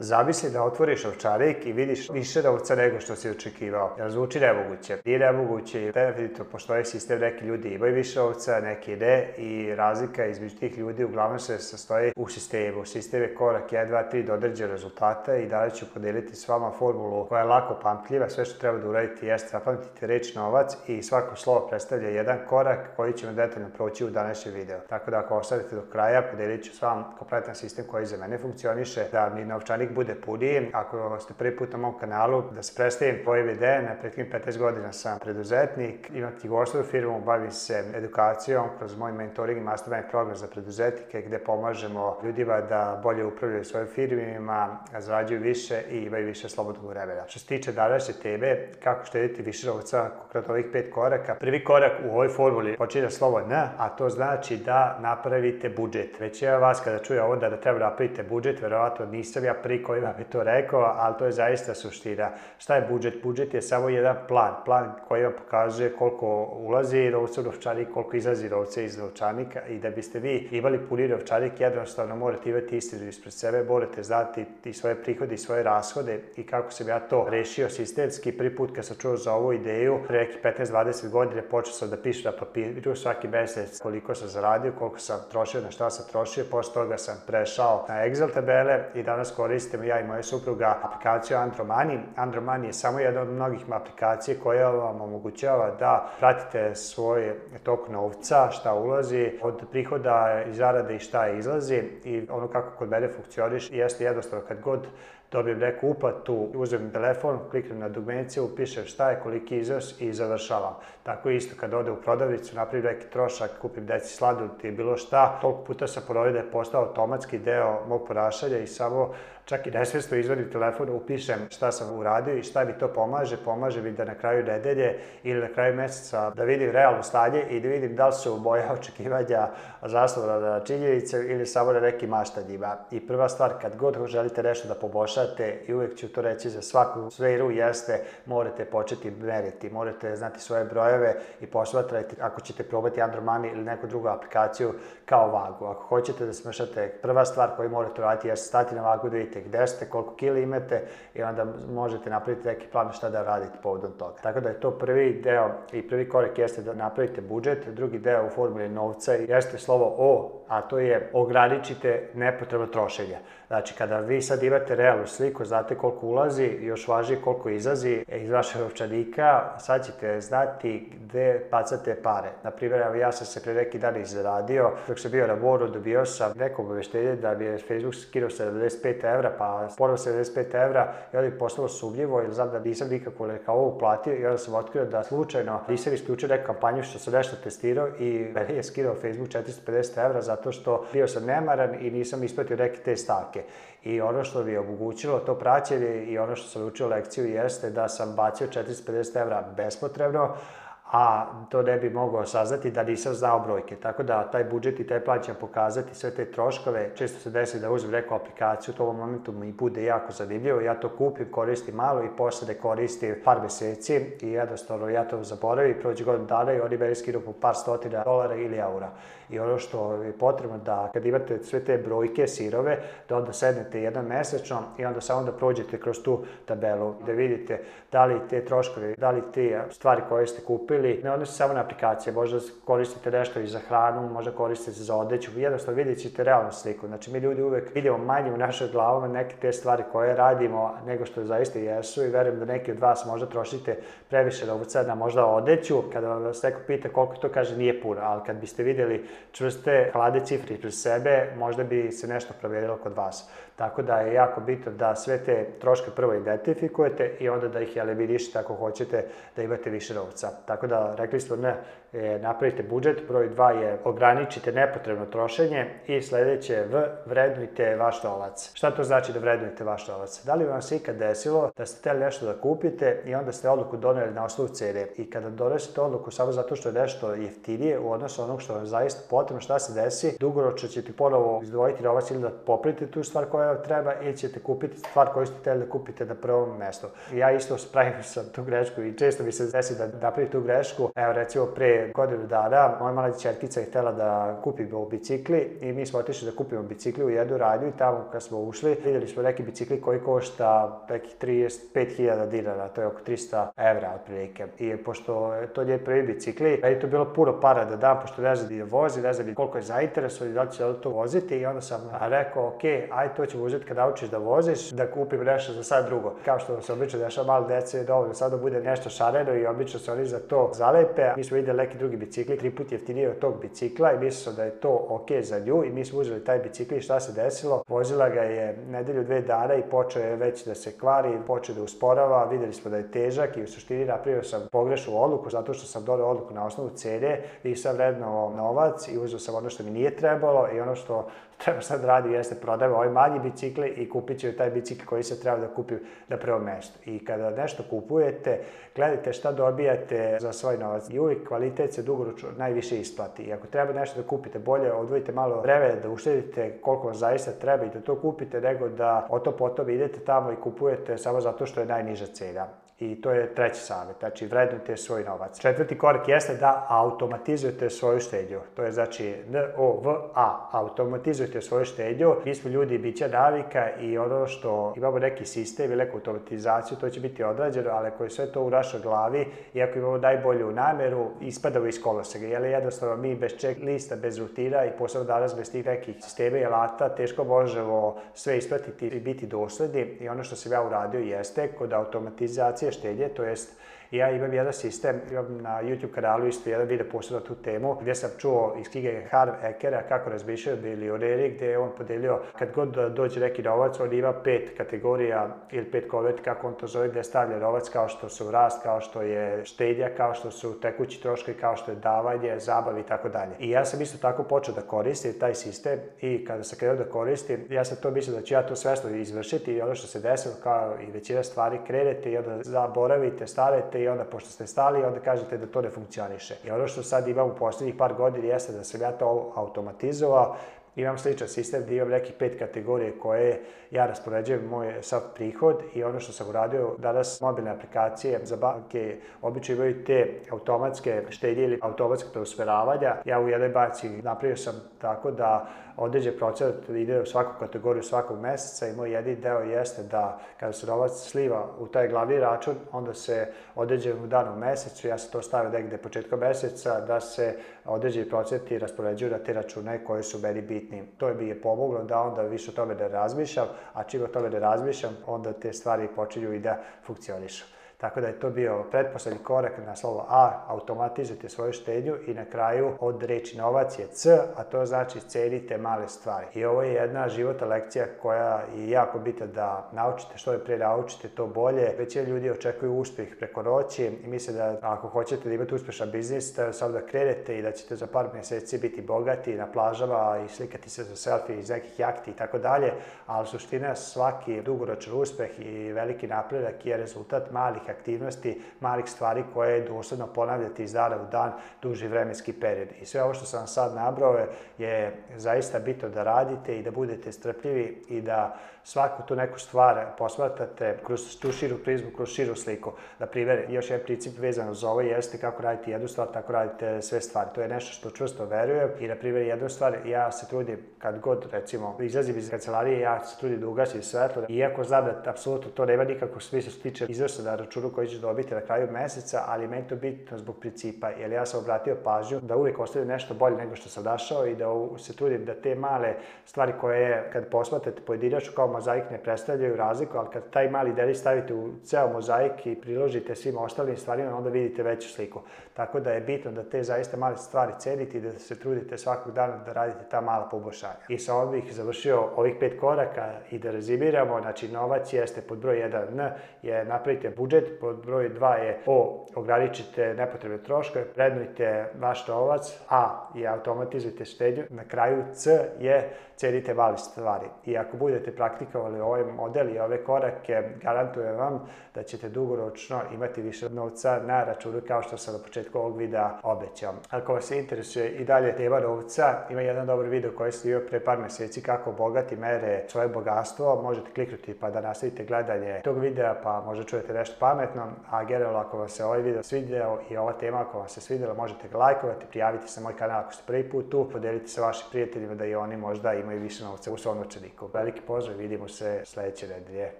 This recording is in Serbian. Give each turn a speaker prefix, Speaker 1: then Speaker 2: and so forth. Speaker 1: Zamisli da otvoriš ovčarik i vidiš više novca nego što si očekivao. Jel zvuči nemoguće? Nije nemoguće, definitivno postoji ovaj sistem, neki ljudi imaju više ovca, neki ne i razlika između tih ljudi uglavnom se sastoji u sistemu. Sistem je korak 1, 2, 3 do određene rezultata i dalje ću podeliti s vama formulu koja je lako pamtljiva. Sve što treba da uradite jeste da zapamtite reč novac i svako slovo predstavlja jedan korak koji ćemo detaljno proći u današnjem videu. Tako da ako ostavite do kraja, podelit ću s vama kompletan sistem koji za mene funkcioniše, da mi na uvijek bude pudiji. Ako ste prvi put na mom kanalu, da se predstavim OEVD, na prethodnih 15 godina sam preduzetnik, imam knjigoštvu firmu, bavim se edukacijom kroz moj mentoring i mastermind program za preduzetnike gde pomažemo ljudima da bolje upravljaju svojim firmima, zarađuju više i imaju više slobodnog vremena. Što se tiče današnje tebe, kako štediti više novca, konkretno ovih pet koraka, prvi korak u ovoj formuli počinje slovo N, a to znači da napravite budžet. Već ja vas kada čuje ovo da, da treba da napravite budžet, verovatno nisam ja pri prvi koji vam je to rekao, ali to je zaista suština. Šta je budžet? Budžet je samo jedan plan, plan koji vam pokazuje koliko ulazi novca u novčanik, koliko izlazi novca iz novčanika i da biste vi imali puni novčanik, jednostavno morate imati istinu ispred sebe, morate znati i svoje prihode i svoje rashode i kako sam ja to rešio sistemski. Prvi put kad sam čuo za ovu ideju, pre 15-20 godine počeo sam da pišem na papiru svaki mesec koliko sam zaradio, koliko sam trošio, na šta sam trošio, posle toga sam prešao na Excel tabele i danas koristim koristim ja i moja supruga aplikaciju Andromani. Andromani je samo jedna od mnogih aplikacija koja vam omogućava da pratite svoj tok novca, šta ulazi od prihoda i zarade i šta izlazi i ono kako kod mene funkcioniš jeste jednostavno kad god dobijem neku uplatu, uzmem telefon, kliknem na dugmenice, upišem šta je, koliki iznos i završavam. Tako isto kad ode u prodavnicu, napravim neki trošak, kupim deci sladut i bilo šta, toliko puta sam ponovio da je postao automatski deo mog ponašanja i samo čak i nesvesno izvadim telefon, upišem šta sam uradio i šta mi to pomaže, pomaže mi da na kraju nedelje ili na kraju meseca da vidim realno stanje i da vidim da li su moja očekivanja zasnovana na činjenice ili samo na nekim maštanjima. I prva stvar, kad god želite nešto da poboljšate, i uvek ću to reći za svaku sferu, jeste morate početi meriti, morate znati svoje brojeve i posmatrati ako ćete probati Andromani ili neku drugu aplikaciju kao vagu. Ako hoćete da smršate, prva stvar koju morate uraditi jeste stati na vagu da vidite vidite gde ste, koliko kila imate i onda možete napraviti neki plan šta da radite povodom toga. Tako da je to prvi deo i prvi korek jeste da napravite budžet, drugi deo u formuli novca jeste slovo O, a to je ograničite nepotrebno trošenje. Znači, kada vi sad imate realnu sliku, znate koliko ulazi, još važi koliko izlazi e, iz vašeg ovčanika, sad ćete znati gde pacate pare. Naprimjer, ja sam se pre neki dan izradio, dok sam bio na moru, dobio sam neko obaveštenje da mi je Facebook skinuo 75 evra evra, pa ponovo 75 evra i onda je postalo sumljivo, jer znam da nisam nikako neka ovo uplatio i onda sam otkrio da slučajno nisam isključio neku kampanju što sam nešto testirao i meni je skinuo Facebook 450 evra zato što bio sam nemaran i nisam isplatio neke te stavke. I ono što mi je omogućilo to praćenje i ono što sam učio lekciju jeste da sam bacio 450 evra bespotrebno, a to ne bi mogao saznati da nisam znao brojke. Tako da taj budžet i taj plan će pokazati sve te troškove. Često se desi da uzmem neku aplikaciju, to u ovom momentu mi bude jako zanimljivo. Ja to kupim, koristim malo i posle ne da koristim par meseci i jednostavno ja to zaboravim, prođe godin dana i oni meni skinu po par stotina dolara ili eura. I ono što je potrebno da kad imate sve te brojke sirove, da onda sednete jedan mesečno i onda samo da prođete kroz tu tabelu, da vidite da li te troškove, da li te stvari koje ste kupili napravili ne odnosi samo na aplikacije, možda koristite nešto i za hranu, možda koristite za odeću, jednostavno vidjet ćete realnu sliku. Znači mi ljudi uvek vidimo manje u našoj glavama neke te stvari koje radimo nego što zaista jesu i verujem da neki od vas možda trošite previše novca na možda odeću, kada vas neko pita koliko to kaže nije puno, ali kad biste videli čvrste hlade cifre ispred sebe, možda bi se nešto proverilo kod vas. Tako da je jako bitno da sve te troške prvo identifikujete i onda da ih elevidišite ako hoćete da imate više novca. Tako da rekli smo ne, e, napravite budžet, broj 2 je ograničite nepotrebno trošenje i sledeće V, vrednujte vaš novac. Šta to znači da vrednujete vaš novac? Da li vam se ikad desilo da ste hteli nešto da kupite i onda ste odluku doneli na osnovu cene i kada donesete odluku samo zato što je nešto jeftinije u odnosu onog što vam zaista potrebno, šta se desi, dugoročno ćete ponovo izdvojiti novac ili da popravite tu stvar koja treba ili ćete kupiti stvar koju ste hteli da kupite na prvom mestu. Ja isto spravim sam tu grešku i često mi se desi da napravim tu grešku. Evo recimo pre godinu dana moja mala čerkica je htela da kupi bicikli i mi smo otišli da kupimo bicikli u jednu radnju i tamo kad smo ušli videli smo neki bicikli koji košta nekih 35.000 dinara, to je oko 300 evra otprilike. I pošto to nije prvi bicikli, meni to bilo puno para da dam, pošto ne znam da je vozi, ne znam koliko je zainteresovan i da li će to voziti i onda sam rekao, ok, aj to ćemo ću uzeti kada naučiš da voziš, da kupim nešto za sad drugo. Kao što se obično dešava malo dece je dovoljno sad da bude nešto šareno i obično se oni za to zalepe. Mi smo videli neki drugi bicikli, tri put jeftinije od tog bicikla i mislio da je to ok za nju i mi smo uzeli taj bicikl i šta se desilo? Vozila ga je nedelju dve dana i počeo je već da se kvari, počeo da usporava, videli smo da je težak i u suštini napravio sam pogrešnu odluku zato što sam dole odluku na osnovu cene i sam vredno novac i uzeo sam ono što mi nije trebalo i ono što treba sad radi jeste prodava ovaj manji bicikl i kupit će taj bicikl koji se treba da kupi na prvo mesto. I kada nešto kupujete, gledajte šta dobijate za svoj novac i uvijek kvalitet se dugoročno najviše isplati. I ako treba nešto da kupite bolje, odvojite malo vremena da uštedite koliko vam zaista treba i da to kupite, nego da o to potom idete tamo i kupujete samo zato što je najniža cena. I to je treći savjet, znači vrednujte svoj novac. Četvrti korak jeste da automatizujete svoju štednju. To je znači N-O-V-A, automatizujete svoju štednju. Mi smo ljudi bića navika i ono što imamo neki sistem ili neku automatizaciju, to će biti odrađeno, ali ako je sve to u našoj glavi, iako imamo najbolju nameru, ispadamo iz kolosega. Jer jednostavno mi bez ček lista, bez rutina i posebno danas bez tih nekih sistema i alata teško možemo sve ispratiti i biti dosledni. I ono što sam ja uradio jeste kod automatizacije štednje, to jest ja imam jedan sistem, imam na YouTube kanalu isto jedan video posebno tu temu, gdje sam čuo iz knjige Harv Ekera kako razmišljaju milioneri, gdje je on podelio, kad god dođe neki novac, on ima pet kategorija ili pet kovet, kako on to zove, gdje stavlja novac kao što su rast, kao što je štednja, kao što su tekući troškovi, kao što je davanje, zabavi i tako dalje. I ja sam isto tako počeo da koristim taj sistem i kada sam krenuo da koristim, ja sam to mislio da ću ja to svesno izvršiti i ono što se desilo kao i većina stvari krenete i onda zaboravite, starete i onda pošto ste stali, onda kažete da to ne funkcioniše. I ono što sad imam u poslednjih par godina jeste da sam ja to automatizovao imam sličan sistem gdje imam nekih pet kategorije koje ja raspoređujem moj sav prihod i ono što sam uradio danas mobilne aplikacije za banke obično imaju te automatske štedje ili automatske preusmeravanja. Ja u jednoj banci napravio sam tako da određen procenat ide u svaku kategoriju svakog meseca i moj jedini deo jeste da kada se novac sliva u taj glavni račun, onda se određen u danu mesecu, ja sam to stavio negdje početkom meseca, da se određeni procenti raspoređuju na te račune koje su meni bitni. To bi je pomoglo da onda više o tome da razmišljam, a čim o tome ne razmišljam, onda te stvari počinju i da funkcionišu. Tako da je to bio pretposlednji korak na slovo A, automatizujte svoju štednju i na kraju od reči novac je C, a to znači cenite male stvari. I ovo je jedna života lekcija koja je jako bitna da naučite, što je pre naučite, to bolje. Većina ljudi očekuju uspeh preko noći i misle da ako hoćete da imate uspešan biznis, da samo da krenete i da ćete za par meseci biti bogati na plažama i slikati se za selfie iz nekih jakti i tako dalje, ali suština svaki dugoročan uspeh i veliki napredak je rezultat malih aktivnosti, malih stvari koje je dosledno ponavljati iz dana u dan duži vremenski period. I sve ovo što sam sad nabrao je zaista bitno da radite i da budete strpljivi i da svaku tu neku stvar posmatrate kroz tu širu prizmu, kroz širu sliku. Na primjer, još jedan princip vezano za ovo jeste kako radite jednu stvar, tako radite sve stvari. To je nešto što čvrsto verujem i na primjer jednu stvar ja se trudim kad god recimo izlazim iz kancelarije, ja se trudim da ugasim svetlo, iako znam da apsolutno to nema nikakvog smisla što tiče izvrsta na računu brošuru koju ćeš dobiti na kraju meseca, ali meni to bitno zbog principa, jer ja sam obratio pažnju da uvijek ostaje nešto bolje nego što sam dašao i da se trudim da te male stvari koje kad posmatrate pojedinačno kao mozaik ne predstavljaju razliku, ali kad taj mali deli stavite u ceo mozaik i priložite svim ostalim stvarima, onda vidite veću sliku. Tako da je bitno da te zaista male stvari cenite i da se trudite svakog dana da radite ta mala poboljšanja. I sa ovih završio ovih pet koraka i da rezimiramo, znači novac jeste pod broj 1N je napravite budžet pod broj 2 je o ograničite nepotrebne troškove, prednujte vaš novac, a i automatizujte štednju. Na kraju C je cenite male stvari. I ako budete praktikovali ovaj model i ove korake, garantujem vam da ćete dugoročno imati više novca na računu kao što sam na početku ovog videa obećao. Ako vas interesuje i dalje tema novca, ima jedan dobar video koji ste bio pre par meseci kako bogati mere svoje bogatstvo. Možete kliknuti pa da nastavite gledanje tog videa pa možda čujete nešto pametno pametnom, a generalno ako vam se ovaj video svidio i ova tema ako vam se svidjela, možete ga lajkovati, prijaviti se na moj kanal ako ste prvi put tu, podelite se vašim prijateljima da i oni možda imaju više novca u svom novčaniku. Veliki pozdrav, vidimo se sljedeće nedelje.